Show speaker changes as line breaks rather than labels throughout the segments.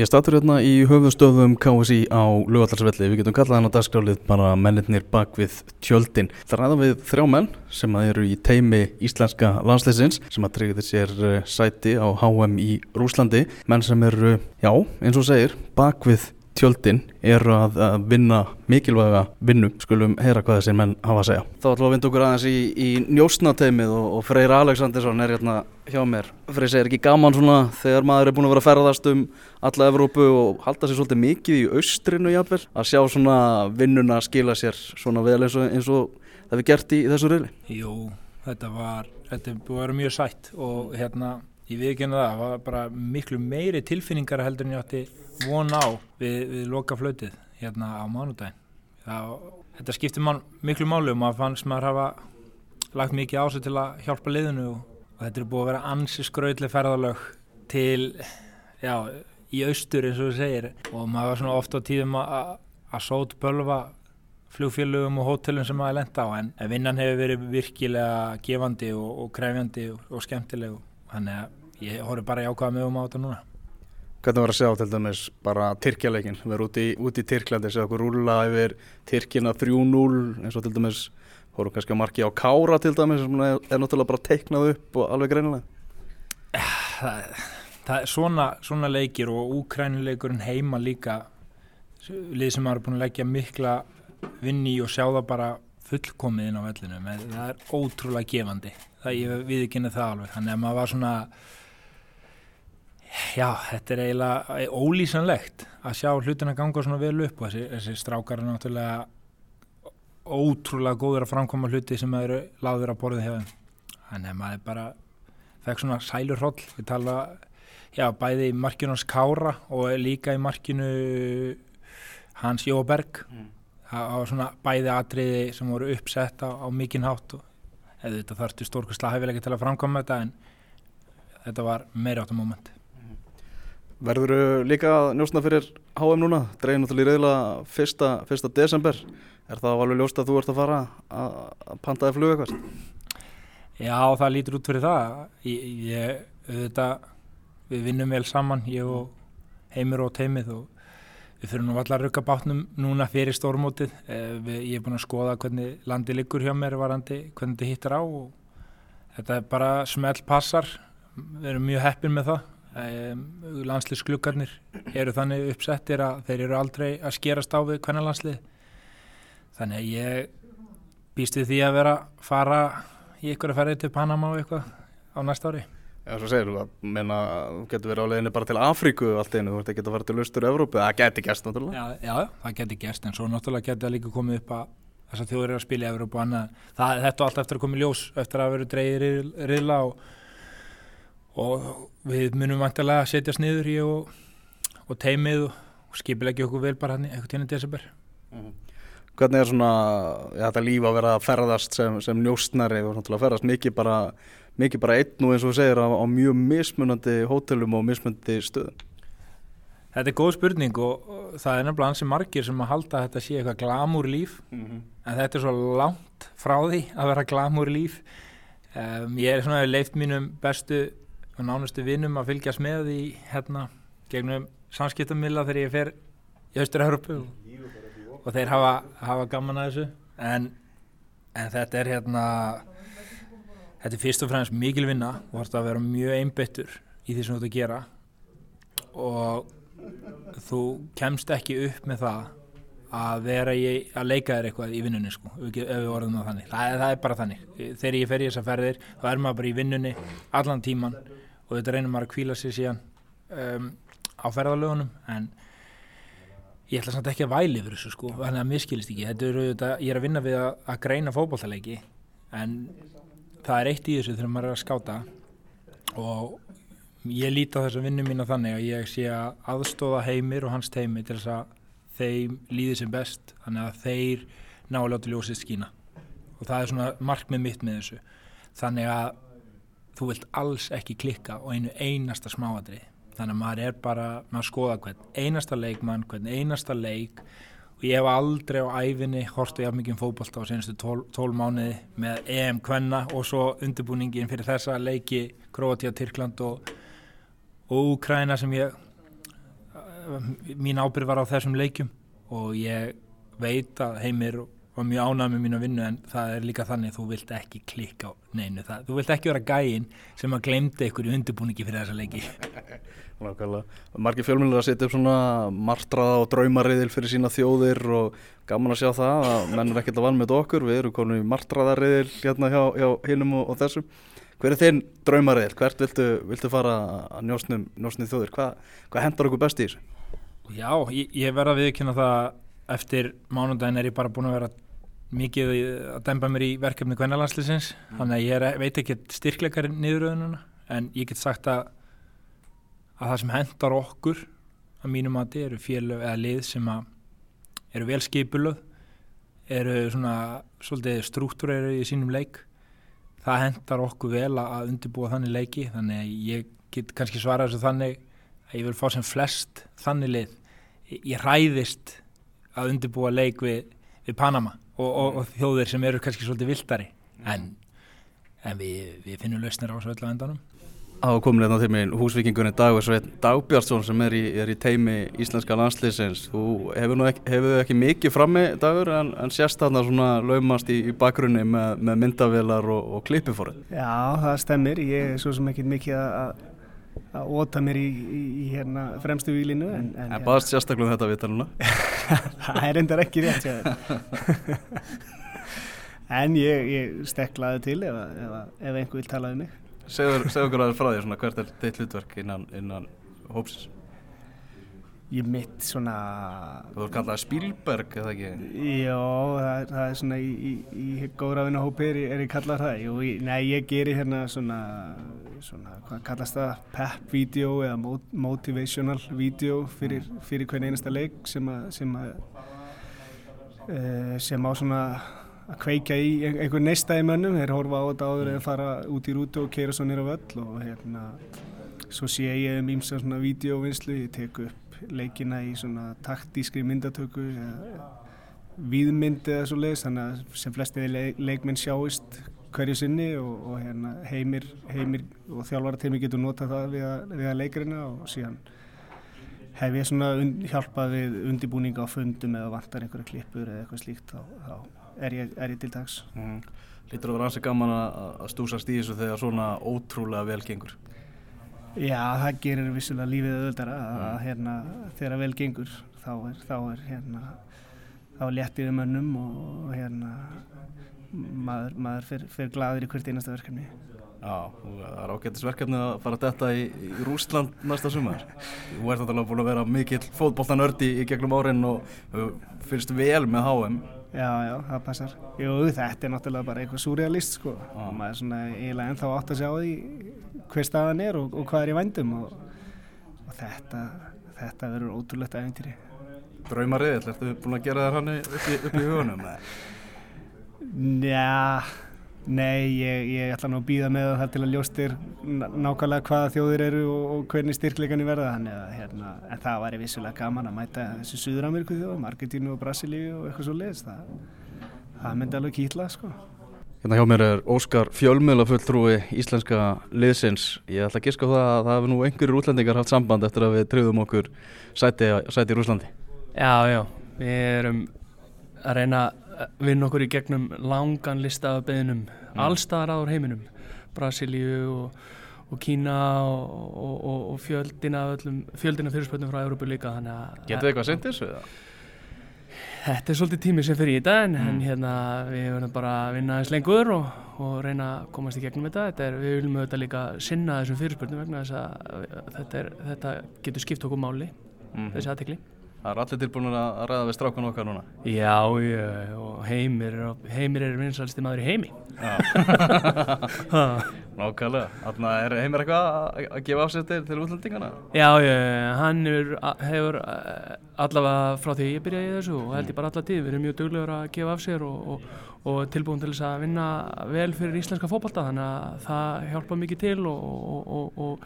Ég statur hérna í höfustöðum KSI á lögallarsvelli. Við getum kallað hann á dagskrálið bara mennirnir bak við tjöldin. Það ræða við þrjá menn sem eru í teimi íslenska landsleisins sem að tryggja sér eh, sæti á HM í Rúslandi. Menn sem eru, já, eins og segir, bak við tjöldin eru að, að vinna mikilvæga vinnu. Skulum heyra hvað þessir menn hafa að segja. Þá ætlum við að vinda okkur aðeins í, í njósnateimið og, og Freyr Aleksandersson er hérna hjá mér. Freyr segir ekki gaman svona þegar maður er búin að vera að ferðast um alla Evrópu og halda sér svolítið mikið í austrinu jafnvel að sjá svona vinnuna skila sér svona vel eins og, eins og það við gert í, í þessu reyli.
Jú, þetta var, þetta búið að vera mjög sætt og hérna ég viðkynna það, það var bara miklu meiri tilfinningar heldur en ég átti von á við, við loka flötið hérna á mánudagin. Það, þetta skiptir mann miklu máli og maður fannst maður hafa lagt mikið á sig til að hjálpa liðinu og, og þetta er búið að vera ansi skrautli ferðalög til, já, í austur eins og þú segir og maður var svona ofta á tíðum að, sót bölva flugfélögum og hótelum sem maður lenda á en vinnan hefur verið virkilega gefandi og, og krefjandi og, og skemmtileg þannig að ég horfi bara í ákvaða með um á þetta núna.
Hvernig var að sjá til dæmis bara Tyrkjaleikin, við erum úti, úti í Tyrklandi séu okkur rúla yfir Tyrkina 3-0 eins og til dæmis voru kannski að marki á Kára til dæmis sem er, er náttúrulega bara teiknað upp og alveg greinilega.
Það, það er svona, svona leikir og úkrænileikurinn heima líka lið sem maður er búin að leggja mikla vinni í og sjá það bara fullkomið inn á vellinu það er ótrúlega gefandi. Það ég viðkynna það alveg. Þannig að maður var svona já, þetta er eiginlega ólýsanlegt að sjá hlutina ganga svona vel upp og þessi, þessi strákar er náttúrulega ótrúlega góður að framkoma hluti sem eru láður að borðið hefðum þannig að maður bara fekk svona sælur hroll. Við tala, já, bæði í markinu hans Kára og líka í markinu hans Jóberg mm. það var svona bæði atriði sem voru uppsett á, á mikinn hátt og eða þetta þarftu stórkastlega hæfilega til að framkoma þetta en þetta var meiri áttum moment
Verður þú líka njósna fyrir HM núna? Dreigir náttúrulega í reyðla fyrsta, fyrsta desember er það alveg ljóst að þú ert að fara að, að pantaði flug eitthvað?
Já, það lítur út fyrir það ég, ég, þetta, við vinnum vel saman ég og Heimir og Teimið og Við fyrir nú allar að rukka bátnum núna fyrir stórmótið. Eh, ég er búin að skoða hvernig landi liggur hjá mér varandi, hvernig þetta hittar á og þetta er bara smelt passar. Við erum mjög heppin með það. Landslýskluggarnir eru þannig uppsettir að þeir eru aldrei að skerast á við hvernig landslið. Þannig að ég býst við því að vera að fara í ykkur að ferja til Panama og eitthvað á næsta ári.
Já, svo segir þú að menna, þú getur verið á leginni bara til Afríku allt einu, þú ert ekki að fara til Östur Evrópu, það geti gæst náttúrulega.
Já, já, það geti gæst, en svo náttúrulega geti það líka komið upp að þess að þjóður eru að spila í Evrópu og annað. Það, þetta er allt eftir að koma í ljós, eftir að vera dreigir í riðla og, og við munum vantilega að setja sniður í og, og teimið og, og skipilegja okkur vel bara hann eitthvað tíðan í desember. Mm -hmm.
Hvernig er svona, ja, þetta líf að vera að ferðast sem, sem njóstnari og náttúrulega ferðast mikið bara mikið bara einn og eins og segir á, á mjög mismunandi hótelum og mismunandi stöðum?
Þetta er góð spurning og það er nefnilega ansi margir sem að halda að þetta sé eitthvað glamúr líf mm -hmm. en þetta er svo langt frá því að vera glamúr líf um, ég er svona leift mínum bestu og nánustu vinnum að fylgjast með í hérna gegnum samskiptamilla þegar ég fer í Östur-Európu og, og þeir hafa, hafa gaman að þessu. En, en þetta er hérna þetta er fyrst og fremst mikil vinna og þú ætti að vera mjög einbyttur í því sem þú ætti að gera. Og þú kemst ekki upp með það að vera í, að leika þér eitthvað í vinnunni sko, ef við orðum það þannig. Það, það er bara þannig, þegar ég fer í þessa ferðir þá er maður bara í vinnunni allan tíman og þetta reynir maður að kvíla sér síðan um, á ferðalögunum en ég ætla samt ekki að væli yfir þessu sko, þannig að miskilist ekki. Er, ég er að vinna við að, að greina fókbóltaleiki en það er eitt í þessu þegar maður er að skáta. Og ég líti á þessa vinnu mína þannig að ég sé að aðstóða heimir og hans teimi til þess að þeim líði sem best þannig að þeir ná að láta ljósið skína. Og það er svona markmið mitt með þessu. Þannig að þú vilt alls ekki klikka og einu einasta smáadrið þannig að maður er bara, maður skoða hvern einasta leikmann, hvern einasta leik. Og ég hef aldrei á æfinni hortu ég af mikið fókbalt á senastu tól, tól mánuði með EM Kvenna og svo undirbúningin fyrir þessa leiki Kroatia, Tyrkland og, og Ukraina sem ég mín ábyrg var á þessum leikjum. Og ég veit að heimir var mjög ánæg með mínu vinnu en það er líka þannig þú vilt ekki klikka á neinu það, þú vilt ekki vera gæin sem að glemta ykkur í undirbúningi fyrir þessa leiki
Nákvæmlega, margir fjölmjölar að setja upp svona martraða og draumariðil fyrir sína þjóðir og gaman að sjá það að menn er ekkert að vann með okkur, við erum konum í martraðariðil hérna hjá, hjá hinnum og, og þessum Hver er þinn draumariðil? Hvert viltu, viltu fara að njósnum, njósnum þjóðir? Hva, hvað hendar okkur best í þessu?
Já, ég, ég verða að viðkynna það eftir mánundagin er ég bara búin að vera mikið að dæmba mér í verkefni kvennalandslisins mm. þannig að ég er, veit ekki styrkleikar niðuröðununa en ég get sagt að að það sem hendar okkur að mínum að þetta eru félög eða lið sem að eru vel skipulöð eru svona svolítið struktúreru í sínum leik. Það hendar okkur vel að undirbúa þannig leiki þannig að ég get kannski svarað þessu þannig að ég vil fá sem flest þannig lið. Ég ræðist að undirbúa leik við, við Panama og, og, og þjóðir sem eru kannski svolítið viltari en, en við, við finnum lausnir á þessu öllu endanum.
Á komin hérna til mig húsvikingurinn Dagur Sveit Dagbjörnsson sem er í, er í teimi íslenska landslýsins þú hefur ekki, hefur ekki mikið frammi Dagur en, en sérst þarna svona laumast í, í bakgrunni með, með myndavilar og, og klippifórið
Já það stemmir, ég er svo sem ekki mikið að að óta mér í, í, í hérna fremstu výlinu
En, en, en baðast sérstaklega um þetta vita núna.
Það er endar ekki rétt En ég, ég steklaði til ef, ef, ef einhver vil talaði mig.
Segðu okkur aðeins frá því, svona, hvert er þitt hlutverk innan, innan hópsins?
Ég mitt svona...
Þú voru kallað Spílberg, eða ekki?
Já, það, það er svona í, í, í góðrafina hópi er, er ég kallað það. Jú, ég, nei, ég gerir hérna svona, svona, hvað kallast það? Pep-vídeó eða motivational vídeó fyrir, fyrir hvern einasta leik sem að, sem að, uh, sem á svona að kveika í einhver neista í mönnum þeir horfa á þetta áður eða fara út í rútu og keira svo nýra völl og hérna svo sé ég um ímsa svona videóvinnslu, ég tek upp leikina í svona taktískri myndatöku viðmynd eða svo leiðis þannig að sem flesti leik, leikminn sjáist hverju sinni og, og hérna heimir, heimir og þjálfarateimi getur notað það við að, við að leikarina og síðan hef ég svona hjálpað við undibúninga á fundum eða vantar einhverja klippur eða eitthvað slíkt þá, þá er ég, ég til dags mm.
Lítur að vera ansið gaman að stúsast í þessu þegar svona ótrúlega vel gengur
Já, það gerir vissulega lífið öðuldara að mm. hérna, þegar vel gengur þá er, þá er hérna þá léttið um önnum og hérna maður, maður fyrir, fyrir gladur í hvert einasta verkefni
Já, það er ágættisverkefni að fara að detta í, í Rúsland næsta sumar. Þú ert alltaf búin að vera mikill fótballtanördi í gegnum árin og fyrst vel með HM.
Já, já, það passar. Jú, þetta er náttúrulega bara eitthvað surrealist sko. Ah. Og maður er svona eiginlega ennþá átt að sjá því hver staðan er og, og hvað er í vændum og, og þetta, þetta verður ótrúlegt aðeintýri.
Draumarið, ertu búin að gera það hann upp í, upp í hugunum?
Já... Nei, ég, ég ætla nú að býða með það til að ljóstir nákvæmlega hvaða þjóðir eru og, og hvernig styrkleikan er verða þannig að hérna, en það væri vissulega gaman að mæta þessu Suður-Ameríku þjóðum, Argentínu og Brasilíu og eitthvað svo leiðist það, það myndi alveg kýtla sko.
Hérna hjá mér er Óskar Fjölmjöla fulltrúi íslenska liðsins, ég ætla að giska á það að það hefur nú einhverjur útlendingar haft samband eftir að við tröðum okkur sæti, sæti í Rúslandi.
Já, já, við erum að reyna vinna okkur í gegnum langan lista af beðinum mm. allstaðar aður heiminum Brasilíu og, og Kína og, og, og fjöldina fyrirspöldum frá Európa líka
Getur þið eitthvað sendis?
Þetta er svolítið tími sem fyrir í þetta en, mm. en hérna við verðum bara að vinna eins lengur og reyna að komast í gegnum þetta, þetta er, við viljum auðvitað líka sinna þessum fyrirspöldum vegna þess að þetta, er, þetta getur skipt okkur máli mm. þessi aðtekli
Það er allir tilbúin að ræða við strákan okkar núna.
Já, já og heimir heimir er vinsalsti maður í heimi.
Nákvæmlega. Þannig að er heimir eitthvað að gefa afsettir til útlendingana?
Já, já, hann er, hefur allavega frá því ég byrjaði þessu og held ég bara alla tíð, við erum mjög duglegur að gefa af sér og, og, og tilbúin til þess að vinna vel fyrir íslenska fókbalta þannig að það hjálpa mikið til og, og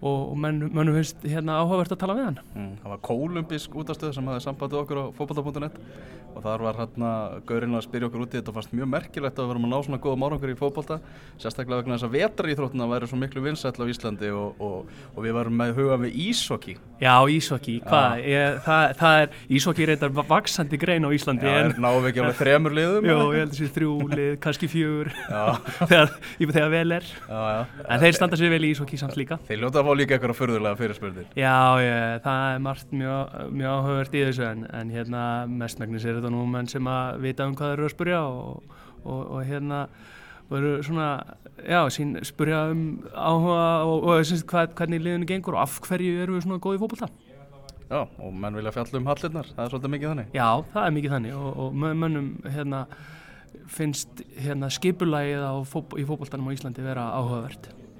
og, og menn, mönnum finnst hérna áhugavert að tala við hann.
Mm, það var kólumbisk útastöð sem hafði sambandið okkur á fótbolta.net og þar var hérna gaurinn að spyrja okkur út í þetta og fannst mjög merkilegt að við varum að ná svona góða árangur í fótbolta sérstaklega vegna þess að vetraríþróttina væri svo miklu vinsæll á Íslandi og, og, og við varum með huga við ísokki
Já, ísokki, hvað, ég, það, það er ísokki reyndar vaksandi grein á Íslandi
Já,
en,
við ekki alveg þremur liðum
Jó, ég held þessi þrjú lið, kannski fjögur
Já,
þegar, þegar vel er.
Já, já.
En þeir standa sér vel í ísokki samt líka.
Þeir ljóta að fá líka eitthvað fyrðulega fyrirspurnir
Já, ég, það er margt mjög, mjög áhugavert í þessu en, en hérna mestmægnis er þetta nú menn sem að vita um hvað þeir eru að spurja og, og, og hérna veru svona, já, sín spurja um áhuga og, og syns, hvað, hvernig liðinu gengur og af hverju eru við svona góði fótbolta.
Já, og menn vilja fjalla um hallirnar, það er svolítið mikið þannig
Já, það er mikið þannig og, og mö- mönnum hérna finnst hérna skipulagið fótb í fótboltanum á Íslandi vera áhugavert.